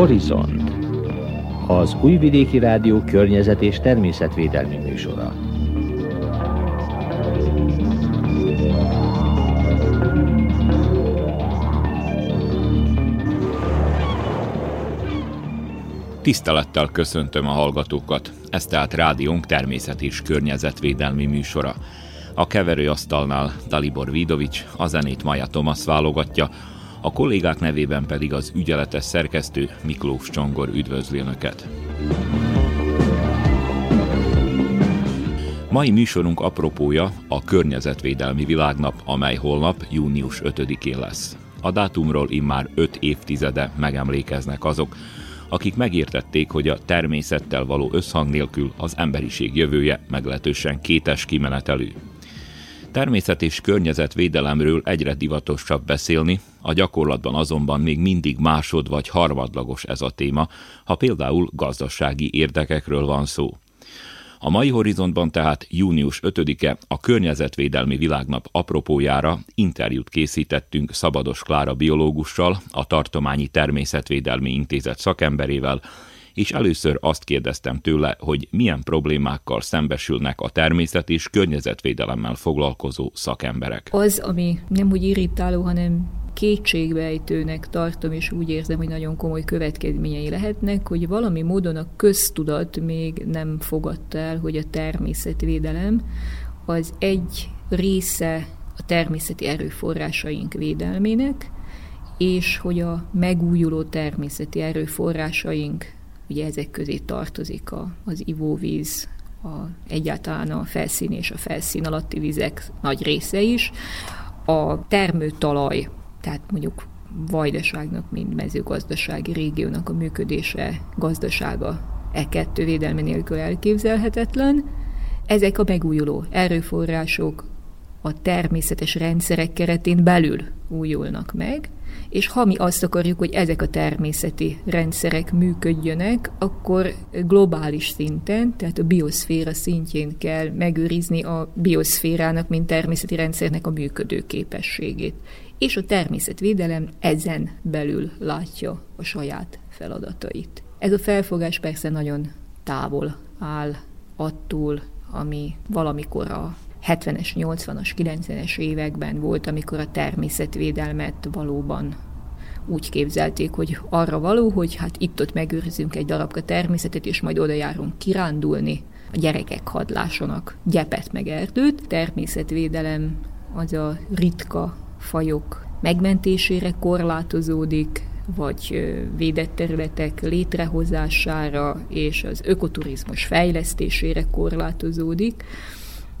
Horizont az Újvidéki Rádió környezet és természetvédelmi műsora. Tisztelettel köszöntöm a hallgatókat. Ez tehát rádiónk természet és környezetvédelmi műsora. A keverőasztalnál Dalibor Vidovics, a zenét Maja Tomasz válogatja, a kollégák nevében pedig az ügyeletes szerkesztő Miklós Csongor üdvözli Önöket. Mai műsorunk apropója a Környezetvédelmi Világnap, amely holnap június 5-én lesz. A dátumról immár 5 évtizede megemlékeznek azok, akik megértették, hogy a természettel való összhang nélkül az emberiség jövője meglehetősen kétes kimenetelű. Természet és környezetvédelemről egyre divatosabb beszélni, a gyakorlatban azonban még mindig másod vagy harmadlagos ez a téma, ha például gazdasági érdekekről van szó. A mai horizontban tehát június 5-e a Környezetvédelmi Világnap apropójára interjút készítettünk Szabados Klára biológussal, a Tartományi Természetvédelmi Intézet szakemberével, és először azt kérdeztem tőle, hogy milyen problémákkal szembesülnek a természet és környezetvédelemmel foglalkozó szakemberek. Az, ami nem úgy irritáló, hanem kétségbejtőnek tartom, és úgy érzem, hogy nagyon komoly következményei lehetnek, hogy valami módon a köztudat még nem fogadta el, hogy a természetvédelem az egy része a természeti erőforrásaink védelmének, és hogy a megújuló természeti erőforrásaink ugye ezek közé tartozik a, az ivóvíz, a, egyáltalán a felszín és a felszín alatti vizek nagy része is, a termőtalaj, tehát mondjuk vajdaságnak, mint mezőgazdasági régiónak a működése, gazdasága e kettő védelme nélkül elképzelhetetlen. Ezek a megújuló erőforrások a természetes rendszerek keretén belül újulnak meg, és ha mi azt akarjuk, hogy ezek a természeti rendszerek működjönek, akkor globális szinten, tehát a bioszféra szintjén kell megőrizni a bioszférának, mint természeti rendszernek a működő képességét. És a természetvédelem ezen belül látja a saját feladatait. Ez a felfogás persze nagyon távol áll attól, ami valamikor a 70-es, 80-as, 90-es években volt, amikor a természetvédelmet valóban úgy képzelték, hogy arra való, hogy hát itt-ott megőrzünk egy darabka természetet, és majd oda járunk kirándulni, a gyerekek hadlásonak gyepet meg erdőt. Természetvédelem az a ritka fajok megmentésére korlátozódik, vagy védett területek létrehozására és az ökoturizmus fejlesztésére korlátozódik.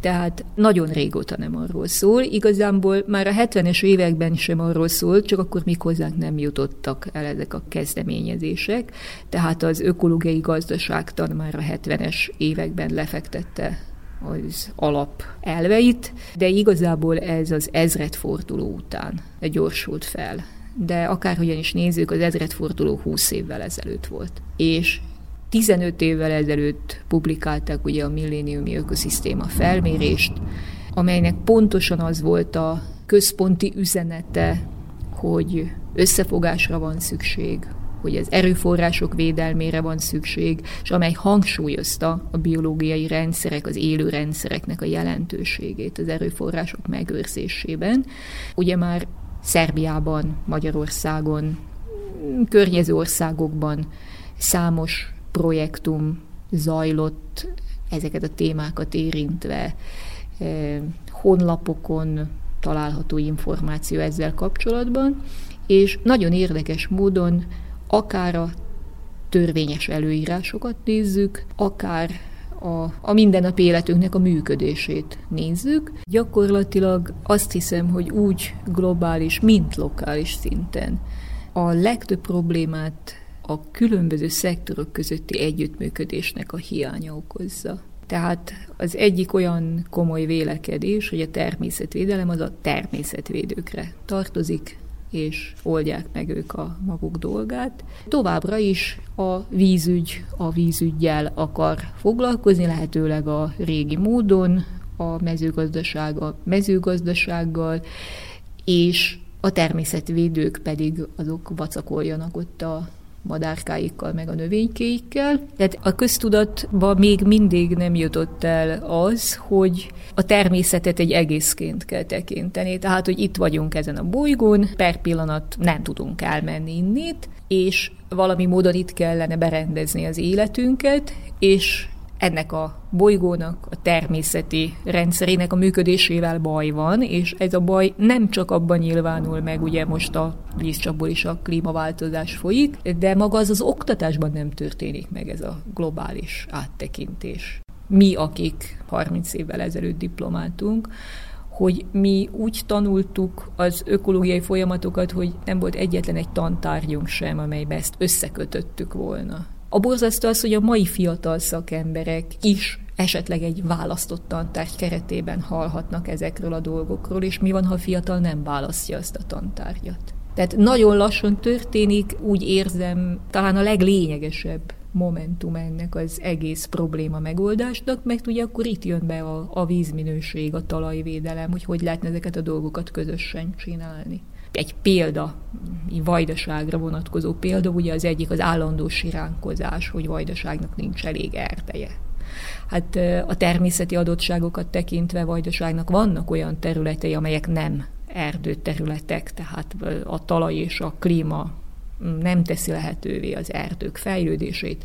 Tehát nagyon régóta nem arról szól. Igazából már a 70-es években sem arról szólt, csak akkor még hozzánk nem jutottak el ezek a kezdeményezések. Tehát az ökológiai gazdaságtan már a 70-es években lefektette az alap elveit, de igazából ez az ezredforduló után gyorsult fel. De akárhogyan is nézzük, az ezredforduló 20 évvel ezelőtt volt. És 15 évvel ezelőtt publikálták ugye a milléniumi ökoszisztéma felmérést, amelynek pontosan az volt a központi üzenete, hogy összefogásra van szükség, hogy az erőforrások védelmére van szükség, és amely hangsúlyozta a biológiai rendszerek, az élő rendszereknek a jelentőségét az erőforrások megőrzésében. Ugye már Szerbiában, Magyarországon, környező országokban számos projektum zajlott ezeket a témákat érintve, honlapokon található információ ezzel kapcsolatban, és nagyon érdekes módon akár a törvényes előírásokat nézzük, akár a, a mindennapi életünknek a működését nézzük. Gyakorlatilag azt hiszem, hogy úgy globális, mint lokális szinten a legtöbb problémát a különböző szektorok közötti együttműködésnek a hiánya okozza. Tehát az egyik olyan komoly vélekedés, hogy a természetvédelem az a természetvédőkre tartozik, és oldják meg ők a maguk dolgát. Továbbra is a vízügy a vízügyjel akar foglalkozni, lehetőleg a régi módon, a mezőgazdaság a mezőgazdasággal, és a természetvédők pedig azok vacakoljanak ott a madárkáikkal, meg a növénykéikkel. Tehát a köztudatba még mindig nem jutott el az, hogy a természetet egy egészként kell tekinteni. Tehát, hogy itt vagyunk ezen a bolygón, per pillanat nem tudunk elmenni innét, és valami módon itt kellene berendezni az életünket, és ennek a bolygónak, a természeti rendszerének a működésével baj van, és ez a baj nem csak abban nyilvánul meg, ugye most a vízcsapból is a klímaváltozás folyik, de maga az az oktatásban nem történik meg ez a globális áttekintés. Mi, akik 30 évvel ezelőtt diplomáltunk, hogy mi úgy tanultuk az ökológiai folyamatokat, hogy nem volt egyetlen egy tantárgyunk sem, amelybe ezt összekötöttük volna. A borzasztó az, hogy a mai fiatal szakemberek is esetleg egy választott tantárgy keretében hallhatnak ezekről a dolgokról, és mi van, ha a fiatal nem választja azt a tantárgyat. Tehát nagyon lassan történik, úgy érzem, talán a leglényegesebb momentum ennek az egész probléma megoldásnak, mert ugye akkor itt jön be a, a vízminőség, a talajvédelem, hogy hogy lehetne ezeket a dolgokat közösen csinálni egy példa, vajdaságra vonatkozó példa, ugye az egyik az állandó siránkozás, hogy vajdaságnak nincs elég erdeje. Hát a természeti adottságokat tekintve vajdaságnak vannak olyan területei, amelyek nem erdőterületek, tehát a talaj és a klíma nem teszi lehetővé az erdők fejlődését,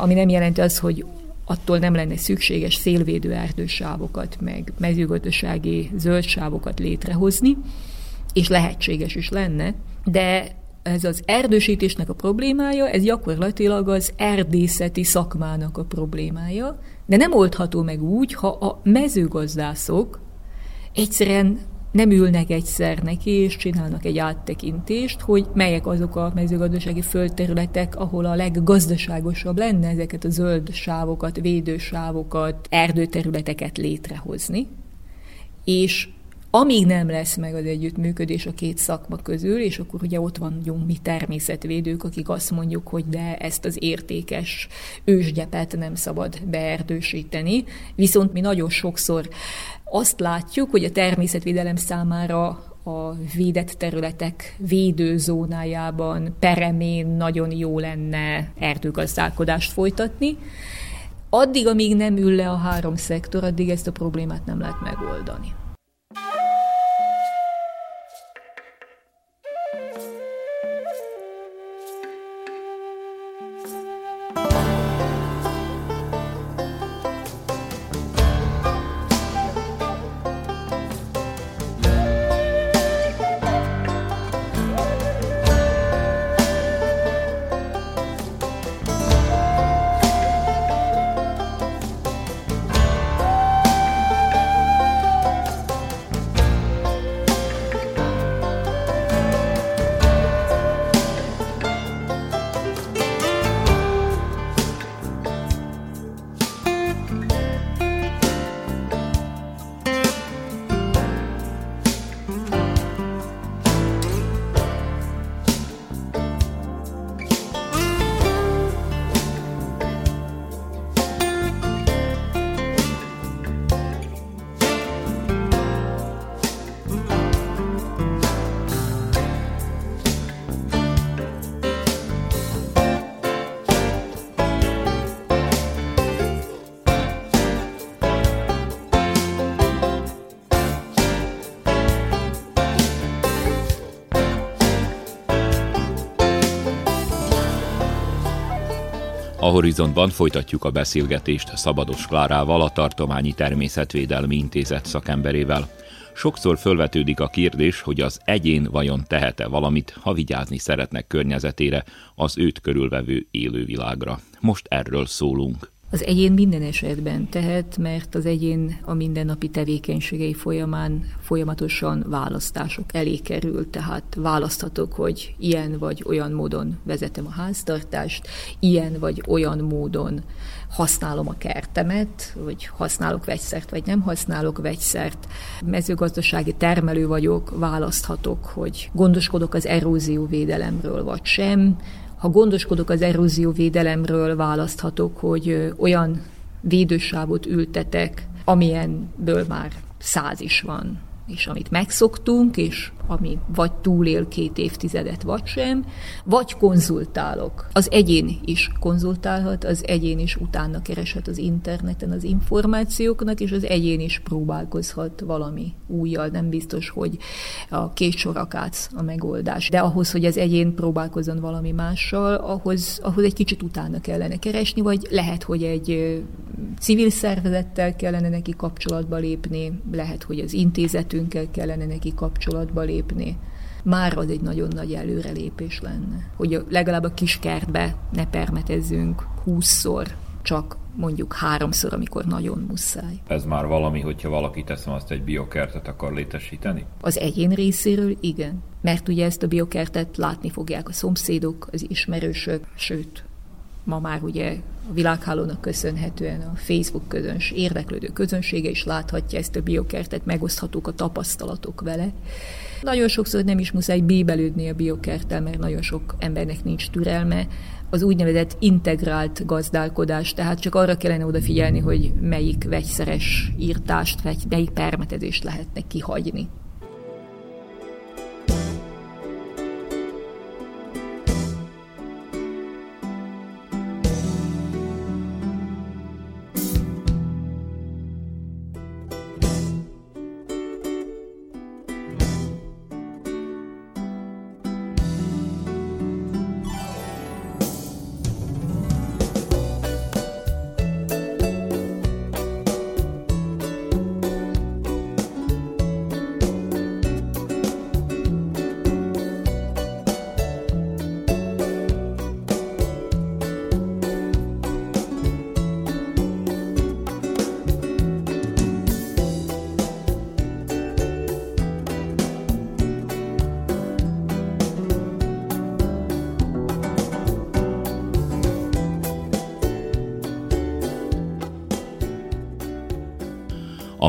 ami nem jelenti az, hogy attól nem lenne szükséges szélvédő erdősávokat, meg mezőgazdasági zöldsávokat létrehozni, és lehetséges is lenne, de ez az erdősítésnek a problémája, ez gyakorlatilag az erdészeti szakmának a problémája, de nem oldható meg úgy, ha a mezőgazdászok egyszerűen nem ülnek egyszer neki, és csinálnak egy áttekintést, hogy melyek azok a mezőgazdasági földterületek, ahol a leggazdaságosabb lenne ezeket a zöld sávokat, védősávokat, erdőterületeket létrehozni. És amíg nem lesz meg az együttműködés a két szakma közül, és akkor ugye ott vagyunk mi természetvédők, akik azt mondjuk, hogy de ezt az értékes ősgyepet nem szabad beerdősíteni, viszont mi nagyon sokszor azt látjuk, hogy a természetvédelem számára a védett területek védőzónájában, peremén nagyon jó lenne erdőgazdálkodást folytatni. Addig, amíg nem ül le a három szektor, addig ezt a problémát nem lehet megoldani. Horizontban folytatjuk a beszélgetést Szabados Klárával, a Tartományi Természetvédelmi Intézet szakemberével. Sokszor fölvetődik a kérdés, hogy az egyén vajon tehet-e valamit, ha vigyázni szeretnek környezetére, az őt körülvevő élővilágra. Most erről szólunk. Az egyén minden esetben tehet, mert az egyén a mindennapi tevékenységei folyamán folyamatosan választások elé kerül, tehát választhatok, hogy ilyen vagy olyan módon vezetem a háztartást, ilyen vagy olyan módon használom a kertemet, vagy használok vegyszert, vagy nem használok vegyszert. Mezőgazdasági termelő vagyok, választhatok, hogy gondoskodok az erózióvédelemről, vagy sem, ha gondoskodok az erózióvédelemről, választhatok, hogy olyan védősávot ültetek, amilyenből már száz is van. És amit megszoktunk, és ami vagy túlél két évtizedet, vagy sem, vagy konzultálok. Az egyén is konzultálhat, az egyén is utána kereshet az interneten az információknak, és az egyén is próbálkozhat valami újjal. Nem biztos, hogy a két sorakác a megoldás. De ahhoz, hogy az egyén próbálkozzon valami mással, ahhoz, ahhoz egy kicsit utána kellene keresni, vagy lehet, hogy egy civil szervezettel kellene neki kapcsolatba lépni, lehet, hogy az intézetünkkel kellene neki kapcsolatba lépni. Már az egy nagyon nagy előrelépés lenne, hogy legalább a kiskertbe ne permetezzünk húszszor, csak mondjuk háromszor, amikor nagyon muszáj. Ez már valami, hogyha valaki teszem azt egy biokertet akar létesíteni? Az egyén részéről igen, mert ugye ezt a biokertet látni fogják a szomszédok, az ismerősök, sőt, ma már ugye a világhálónak köszönhetően a Facebook közöns, érdeklődő közönsége is láthatja ezt a biokertet, megoszthatók a tapasztalatok vele. Nagyon sokszor nem is muszáj bébelődni a biokerttel, mert nagyon sok embernek nincs türelme. Az úgynevezett integrált gazdálkodás, tehát csak arra kellene odafigyelni, hogy melyik vegyszeres írtást, vagy melyik permetezést lehetne kihagyni.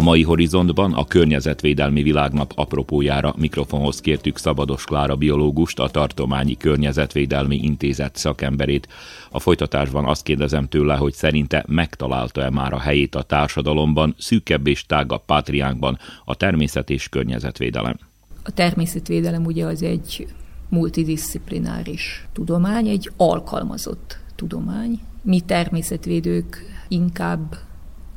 Mai horizontban a Környezetvédelmi Világnap apropójára mikrofonhoz kértük Szabados Klára biológust, a Tartományi Környezetvédelmi Intézet szakemberét. A folytatásban azt kérdezem tőle, hogy szerinte megtalálta-e már a helyét a társadalomban, szűkebb és tágabb pátriánkban a természet és környezetvédelem. A természetvédelem ugye az egy multidisziplináris tudomány, egy alkalmazott tudomány. Mi természetvédők inkább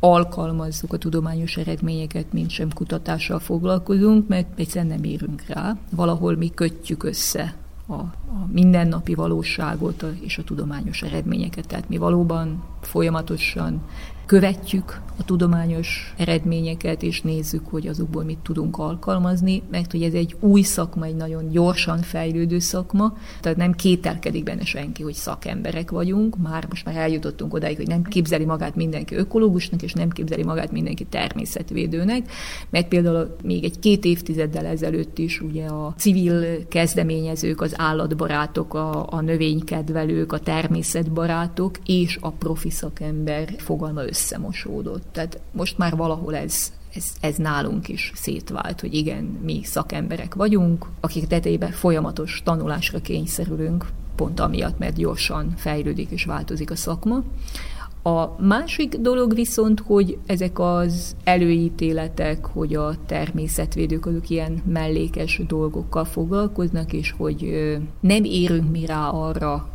alkalmazzuk a tudományos eredményeket, mint sem kutatással foglalkozunk, mert egyszerűen nem érünk rá. Valahol mi kötjük össze a, a mindennapi valóságot és a tudományos eredményeket. Tehát mi valóban folyamatosan követjük a tudományos eredményeket, és nézzük, hogy azokból mit tudunk alkalmazni, mert hogy ez egy új szakma, egy nagyon gyorsan fejlődő szakma, tehát nem kételkedik benne senki, hogy szakemberek vagyunk, már most már eljutottunk odáig, hogy nem képzeli magát mindenki ökológusnak, és nem képzeli magát mindenki természetvédőnek, mert például még egy két évtizeddel ezelőtt is ugye a civil kezdeményezők, az állatbarátok, a, a növénykedvelők, a természetbarátok és a profi szakember fogalma össze összemosódott. Tehát most már valahol ez, ez, ez nálunk is szétvált, hogy igen, mi szakemberek vagyunk, akik tetejében folyamatos tanulásra kényszerülünk, pont amiatt, mert gyorsan fejlődik és változik a szakma. A másik dolog viszont, hogy ezek az előítéletek, hogy a természetvédők azok ilyen mellékes dolgokkal foglalkoznak, és hogy nem érünk mi rá arra,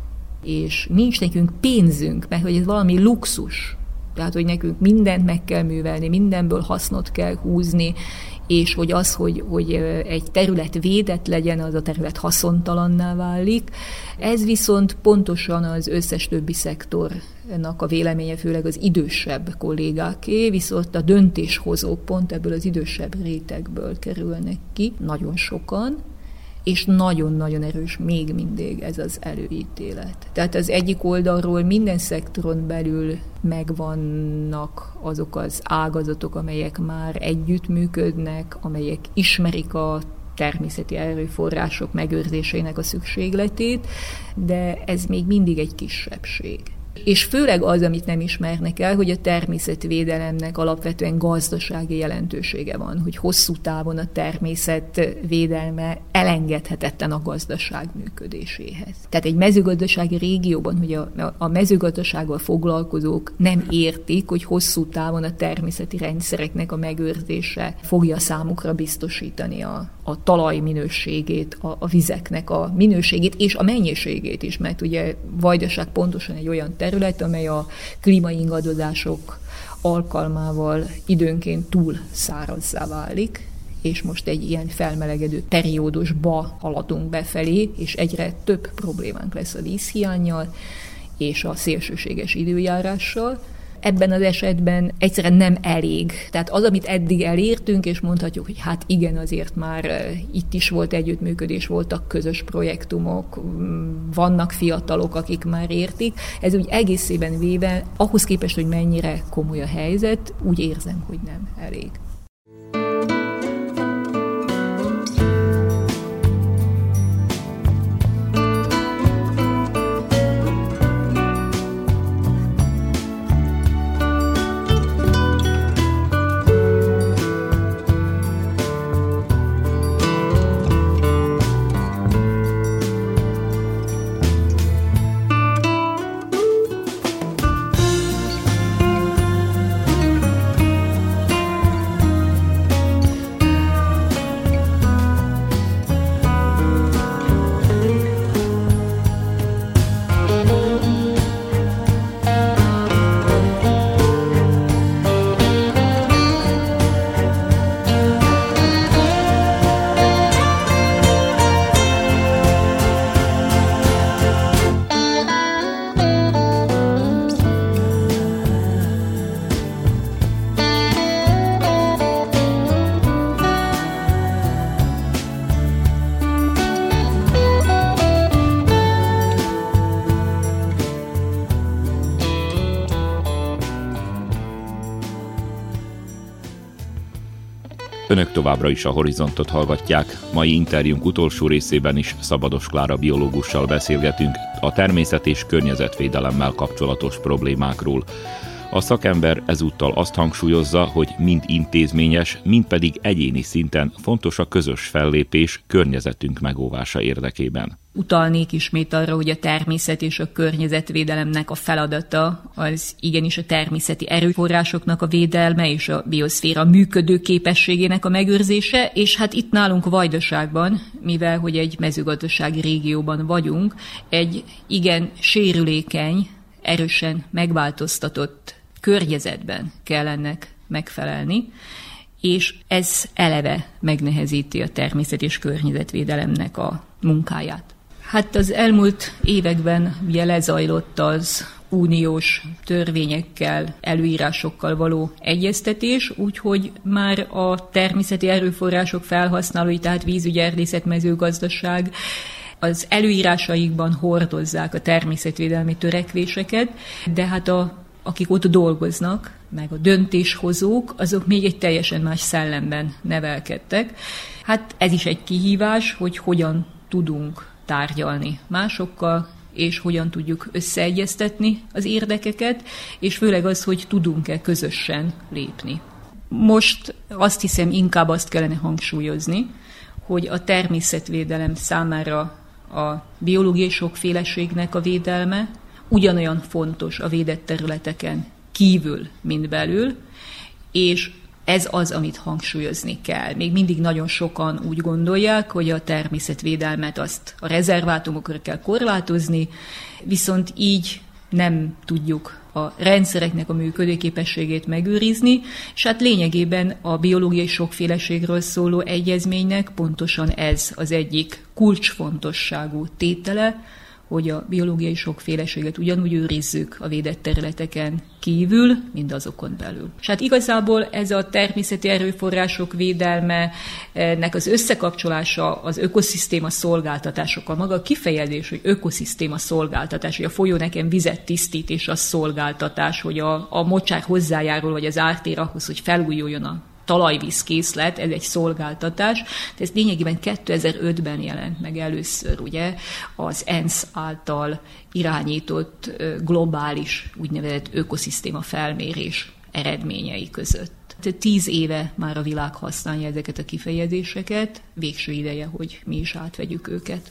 és nincs nekünk pénzünk, mert hogy ez valami luxus, tehát, hogy nekünk mindent meg kell művelni, mindenből hasznot kell húzni, és hogy az, hogy, hogy egy terület védett legyen, az a terület haszontalanná válik. Ez viszont pontosan az összes többi szektornak a véleménye, főleg az idősebb kollégáké, viszont a döntéshozók pont ebből az idősebb rétegből kerülnek ki, nagyon sokan, és nagyon-nagyon erős még mindig ez az előítélet. Tehát az egyik oldalról minden szektoron belül megvannak azok az ágazatok, amelyek már együttműködnek, amelyek ismerik a természeti erőforrások megőrzésének a szükségletét, de ez még mindig egy kisebbség. És főleg az, amit nem ismernek el, hogy a természetvédelemnek alapvetően gazdasági jelentősége van, hogy hosszú távon a természetvédelme elengedhetetlen a gazdaság működéséhez. Tehát egy mezőgazdasági régióban, hogy a, a mezőgazdasággal foglalkozók nem értik, hogy hosszú távon a természeti rendszereknek a megőrzése fogja számukra biztosítani a, a talaj minőségét, a, a vizeknek a minőségét és a mennyiségét is, mert ugye Vajdaság pontosan egy olyan terület, amely a klímaingadozások alkalmával időnként túl szárazzá válik, és most egy ilyen felmelegedő periódusba haladunk befelé, és egyre több problémánk lesz a vízhiányjal és a szélsőséges időjárással ebben az esetben egyszerűen nem elég. Tehát az, amit eddig elértünk, és mondhatjuk, hogy hát igen, azért már itt is volt együttműködés, voltak közös projektumok, vannak fiatalok, akik már értik. Ez úgy egészében véve, ahhoz képest, hogy mennyire komoly a helyzet, úgy érzem, hogy nem elég. Önök továbbra is a Horizontot hallgatják. Mai interjúnk utolsó részében is Szabados Klára biológussal beszélgetünk a természet és környezetvédelemmel kapcsolatos problémákról. A szakember ezúttal azt hangsúlyozza, hogy mind intézményes, mind pedig egyéni szinten fontos a közös fellépés környezetünk megóvása érdekében. Utalnék ismét arra, hogy a természet és a környezetvédelemnek a feladata az igenis a természeti erőforrásoknak a védelme és a bioszféra működő képességének a megőrzése, és hát itt nálunk Vajdaságban, mivel hogy egy mezőgazdasági régióban vagyunk, egy igen sérülékeny, erősen megváltoztatott környezetben kell ennek megfelelni, és ez eleve megnehezíti a természet és környezetvédelemnek a munkáját. Hát az elmúlt években ugye lezajlott az uniós törvényekkel, előírásokkal való egyeztetés, úgyhogy már a természeti erőforrások felhasználói, tehát vízügy, erdészet, mezőgazdaság az előírásaikban hordozzák a természetvédelmi törekvéseket, de hát a akik ott dolgoznak, meg a döntéshozók, azok még egy teljesen más szellemben nevelkedtek. Hát ez is egy kihívás, hogy hogyan tudunk tárgyalni másokkal, és hogyan tudjuk összeegyeztetni az érdekeket, és főleg az, hogy tudunk-e közösen lépni. Most azt hiszem inkább azt kellene hangsúlyozni, hogy a természetvédelem számára a biológiai sokféleségnek a védelme ugyanolyan fontos a védett területeken kívül, mint belül, és ez az, amit hangsúlyozni kell. Még mindig nagyon sokan úgy gondolják, hogy a természetvédelmet azt a rezervátumokra kell korlátozni, viszont így nem tudjuk a rendszereknek a működőképességét megőrizni, és hát lényegében a biológiai sokféleségről szóló egyezménynek pontosan ez az egyik kulcsfontosságú tétele, hogy a biológiai sokféleséget ugyanúgy őrizzük a védett területeken kívül, mint azokon belül. És hát igazából ez a természeti erőforrások védelme, nek az összekapcsolása az ökoszisztéma szolgáltatásokkal, maga a kifejezés, hogy ökoszisztéma szolgáltatás, hogy a folyó nekem vizet tisztít, és a szolgáltatás, hogy a, a mocsár hozzájárul, vagy az ártér ahhoz, hogy felújuljon a talajvízkészlet, ez egy szolgáltatás, de ez lényegében 2005-ben jelent meg először, ugye, az ENSZ által irányított globális úgynevezett ökoszisztéma felmérés eredményei között. Tehát tíz éve már a világ használja ezeket a kifejezéseket, végső ideje, hogy mi is átvegyük őket.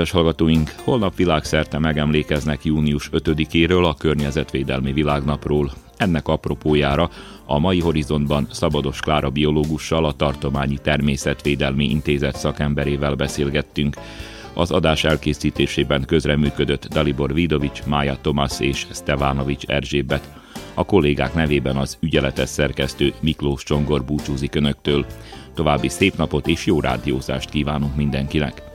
Kedves hallgatóink, holnap világszerte megemlékeznek június 5-éről a Környezetvédelmi Világnapról. Ennek apropójára a mai horizontban Szabados Klára biológussal, a Tartományi Természetvédelmi Intézet szakemberével beszélgettünk. Az adás elkészítésében közreműködött Dalibor Vidovics, Mája Tomasz és Stevanovics Erzsébet. A kollégák nevében az ügyeletes szerkesztő Miklós Csongor búcsúzik Önöktől. További szép napot és jó rádiózást kívánunk mindenkinek!